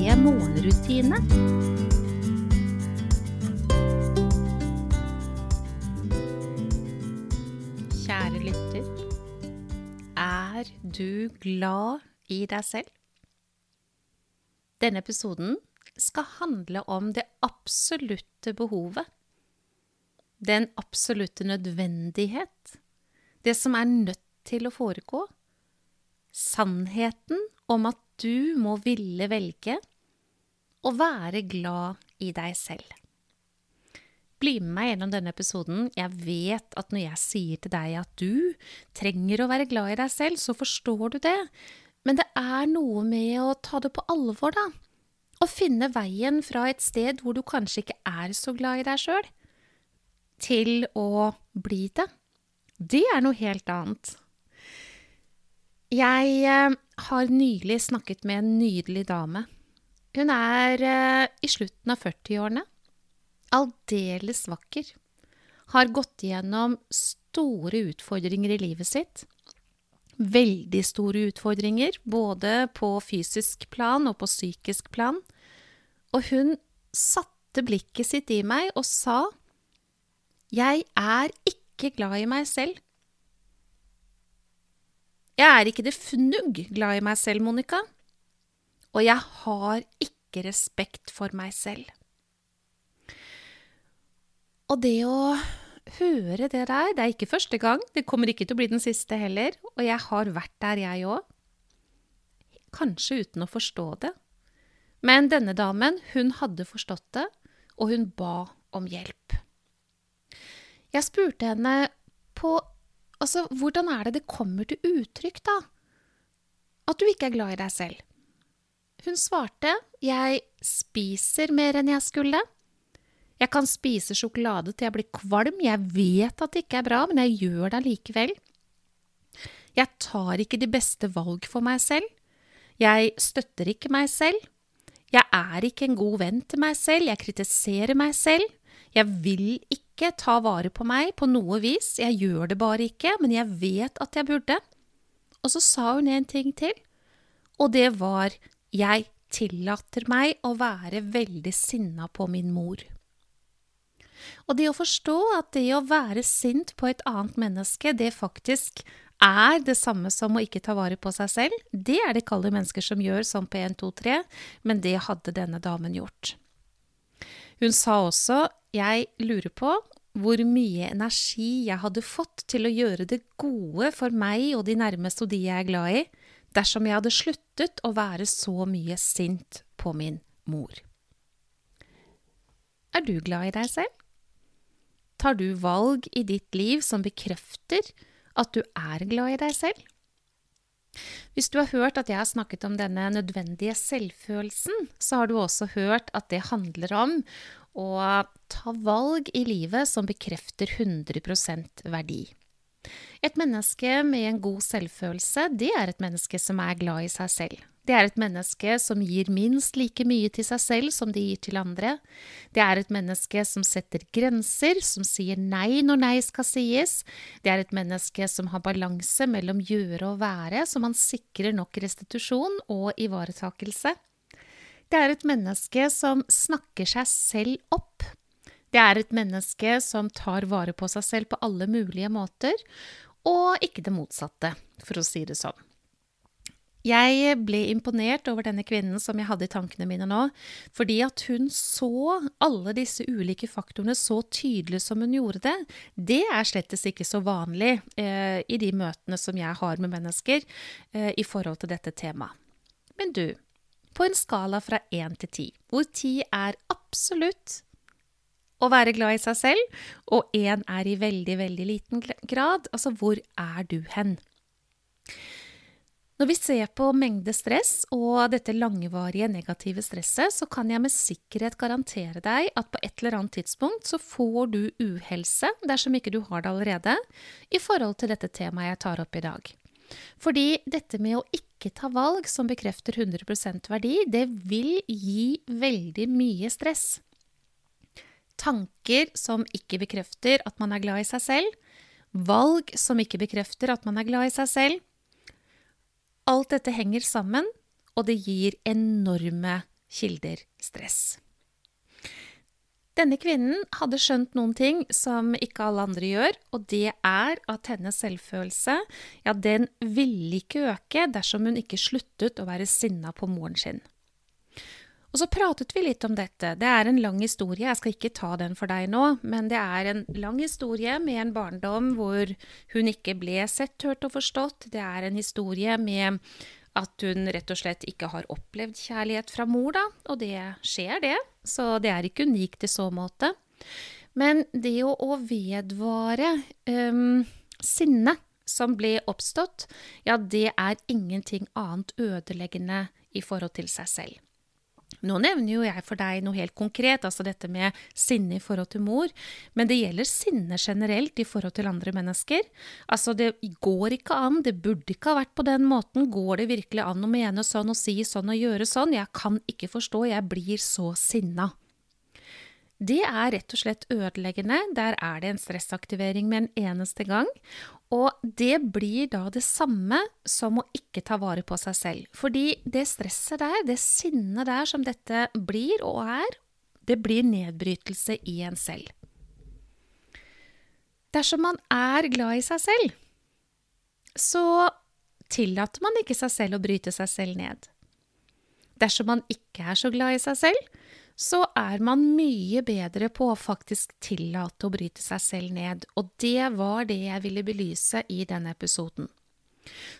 morgenrutine. Kjære lytter. Er du glad i deg selv? Denne episoden skal handle om det absolutte behovet. Den absolutte nødvendighet. Det som er nødt til å foregå. Sannheten om at du må ville velge å være glad i deg selv. Bli med meg gjennom denne episoden. Jeg vet at når jeg sier til deg at du trenger å være glad i deg selv, så forstår du det. Men det er noe med å ta det på alvor, da. Å finne veien fra et sted hvor du kanskje ikke er så glad i deg sjøl, til å bli det. Det er noe helt annet. Jeg eh, har nylig snakket med en nydelig dame. Hun er eh, i slutten av 40-årene. Aldeles vakker. Har gått igjennom store utfordringer i livet sitt. Veldig store utfordringer, både på fysisk plan og på psykisk plan. Og hun satte blikket sitt i meg og sa Jeg er ikke glad i meg selv. Jeg er ikke det fnugg glad i meg selv, Monica. Og jeg har ikke respekt for meg selv. Og det å høre det der, det er ikke første gang, det kommer ikke til å bli den siste heller, og jeg har vært der, jeg òg. Kanskje uten å forstå det. Men denne damen, hun hadde forstått det, og hun ba om hjelp. Jeg spurte henne på Altså, hvordan er det det kommer til uttrykk, da? At du ikke er glad i deg selv. Hun svarte, jeg spiser mer enn jeg skulle. Jeg kan spise sjokolade til jeg blir kvalm, jeg vet at det ikke er bra, men jeg gjør det likevel. Jeg tar ikke de beste valg for meg selv. Jeg støtter ikke meg selv. Jeg er ikke en god venn til meg selv, jeg kritiserer meg selv. Jeg vil ikke ta vare på meg på noe vis, jeg gjør det bare ikke, men jeg vet at jeg burde. Og så sa hun en ting til, og det var jeg tillater meg å være veldig sinna på min mor. Og det å forstå at det å være sint på et annet menneske, det faktisk er det samme som å ikke ta vare på seg selv, det er det kalde mennesker som gjør sånn på 1, 2, 3, men det hadde denne damen gjort. Hun sa også jeg lurer på hvor mye energi jeg hadde fått til å gjøre det gode for meg og de nærmeste og de jeg er glad i, dersom jeg hadde sluttet å være så mye sint på min mor. Er du glad i deg selv? Tar du valg i ditt liv som bekrefter at du er glad i deg selv? Hvis du har hørt at jeg har snakket om denne nødvendige selvfølelsen, så har du også hørt at det handler om å ta valg i livet som bekrefter 100% verdi. Et menneske med en god selvfølelse, det er et menneske som er glad i seg selv. Det er et menneske som gir minst like mye til seg selv som de gir til andre. Det er et menneske som setter grenser, som sier nei når nei skal sies. Det er et menneske som har balanse mellom gjøre og være, så man sikrer nok restitusjon og ivaretakelse. Det er et menneske som snakker seg selv opp. Det er et menneske som tar vare på seg selv på alle mulige måter, og ikke det motsatte, for å si det sånn. Jeg ble imponert over denne kvinnen som jeg hadde i tankene mine nå, fordi at hun så alle disse ulike faktorene så tydelig som hun gjorde det. Det er slettes ikke så vanlig eh, i de møtene som jeg har med mennesker eh, i forhold til dette temaet. Men du, på en skala fra én til ti, hvor ti er absolutt å være glad i seg selv, og én er i veldig, veldig liten grad, altså hvor er du hen? Når vi ser på mengde stress og dette langvarige negative stresset, så kan jeg med sikkerhet garantere deg at på et eller annet tidspunkt så får du uhelse, dersom ikke du har det allerede, i forhold til dette temaet jeg tar opp i dag. Fordi dette med å ikke ta valg som bekrefter 100% verdi, det vil gi veldig mye stress. Tanker som ikke bekrefter at man er glad i seg selv, valg som ikke bekrefter at man er glad i seg selv, Alt dette henger sammen, og det gir enorme kilder stress. Denne kvinnen hadde skjønt noen ting som ikke alle andre gjør, og det er at hennes selvfølelse, ja, den ville ikke øke dersom hun ikke sluttet å være sinna på moren sin. Og så pratet vi litt om dette. Det er en lang historie, jeg skal ikke ta den for deg nå, men det er en lang historie med en barndom hvor hun ikke ble sett, hørt og forstått. Det er en historie med at hun rett og slett ikke har opplevd kjærlighet fra mor, da, og det skjer, det. Så det er ikke unikt i så måte. Men det å, vedvare um, sinne som ble oppstått, ja, det er ingenting annet ødeleggende i forhold til seg selv. Nå nevner jo jeg for deg noe helt konkret, altså dette med sinne i forhold til mor, men det gjelder sinne generelt i forhold til andre mennesker. Altså, det går ikke an, det burde ikke ha vært på den måten, går det virkelig an å mene sånn og si sånn og gjøre sånn, jeg kan ikke forstå, jeg blir så sinna. Det er rett og slett ødeleggende. Der er det en stressaktivering med en eneste gang. Og det blir da det samme som å ikke ta vare på seg selv. Fordi det stresset der, det sinnet der som dette blir og er, det blir nedbrytelse i en selv. Dersom man er glad i seg selv, så tillater man ikke seg selv å bryte seg selv ned. Dersom man ikke er så glad i seg selv, så er man mye bedre på å faktisk tillate å bryte seg selv ned, og det var det jeg ville belyse i denne episoden.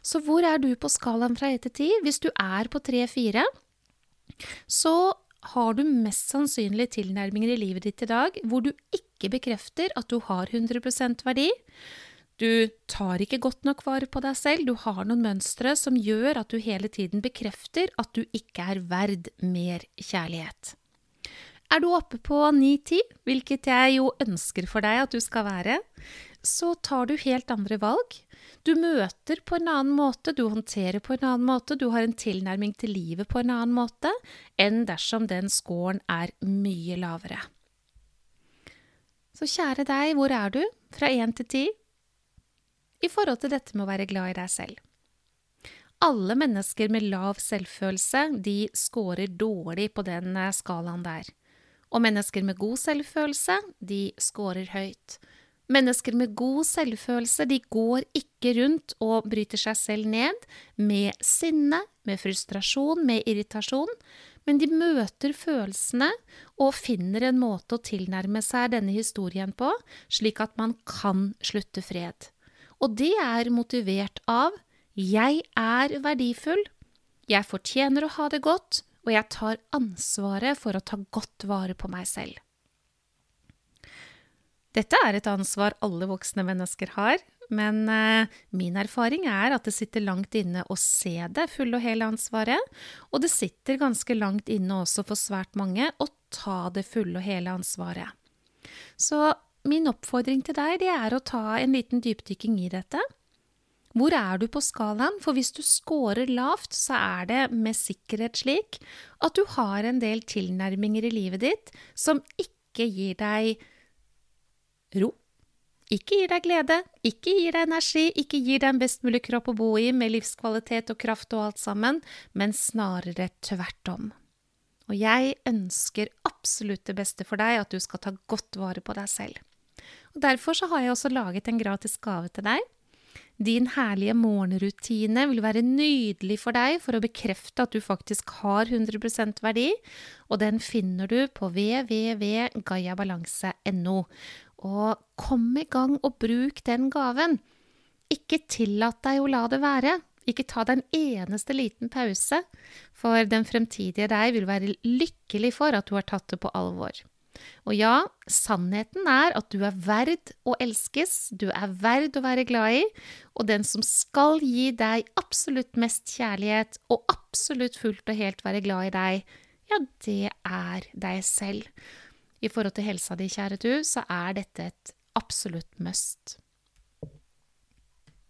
Så hvor er du på skalaen fra 1 til 10? Hvis du er på 3-4, så har du mest sannsynlig tilnærminger i livet ditt i dag hvor du ikke bekrefter at du har 100% verdi. Du tar ikke godt nok vare på deg selv, du har noen mønstre som gjør at du hele tiden bekrefter at du ikke er verd mer kjærlighet. Er du oppe på 9-10, hvilket jeg jo ønsker for deg at du skal være, så tar du helt andre valg. Du møter på en annen måte, du håndterer på en annen måte, du har en tilnærming til livet på en annen måte enn dersom den scoren er mye lavere. Så kjære deg, hvor er du fra 1 til 10 i forhold til dette med å være glad i deg selv? Alle mennesker med lav selvfølelse, de scorer dårlig på den eh, skalaen der. Og mennesker med god selvfølelse, de scorer høyt. Mennesker med god selvfølelse, de går ikke rundt og bryter seg selv ned med sinne, med frustrasjon, med irritasjon, men de møter følelsene og finner en måte å tilnærme seg denne historien på, slik at man kan slutte fred. Og det er motivert av jeg er verdifull, jeg fortjener å ha det godt, og jeg tar ansvaret for å ta godt vare på meg selv. Dette er et ansvar alle voksne mennesker har, men eh, min erfaring er at det sitter langt inne å se det fulle og hele ansvaret, og det sitter ganske langt inne også for svært mange å ta det fulle og hele ansvaret. Så min oppfordring til deg det er å ta en liten dypdykking i dette hvor er du på skalaen? For hvis du scorer lavt, så er det med sikkerhet slik at du har en del tilnærminger i livet ditt som ikke gir deg ro, ikke gir deg glede, ikke gir deg energi, ikke gir deg en best mulig kropp å bo i med livskvalitet og kraft og alt sammen, men snarere tvert om. Og jeg ønsker absolutt det beste for deg, at du skal ta godt vare på deg selv. Og Derfor så har jeg også laget en gratis gave til deg din herlige morgenrutine vil være nydelig for deg for å bekrefte at du faktisk har 100% verdi, og den finner du på www.gayabalanse.no. Og kom i gang og bruk den gaven. Ikke tillat deg å la det være. Ikke ta deg en eneste liten pause, for den fremtidige deg vil være lykkelig for at du har tatt det på alvor. Og ja, sannheten er at du er verd å elskes, du er verd å være glad i, og den som skal gi deg absolutt mest kjærlighet og absolutt fullt og helt være glad i deg, ja, det er deg selv. I forhold til helsa di, kjære du, så er dette et absolutt must.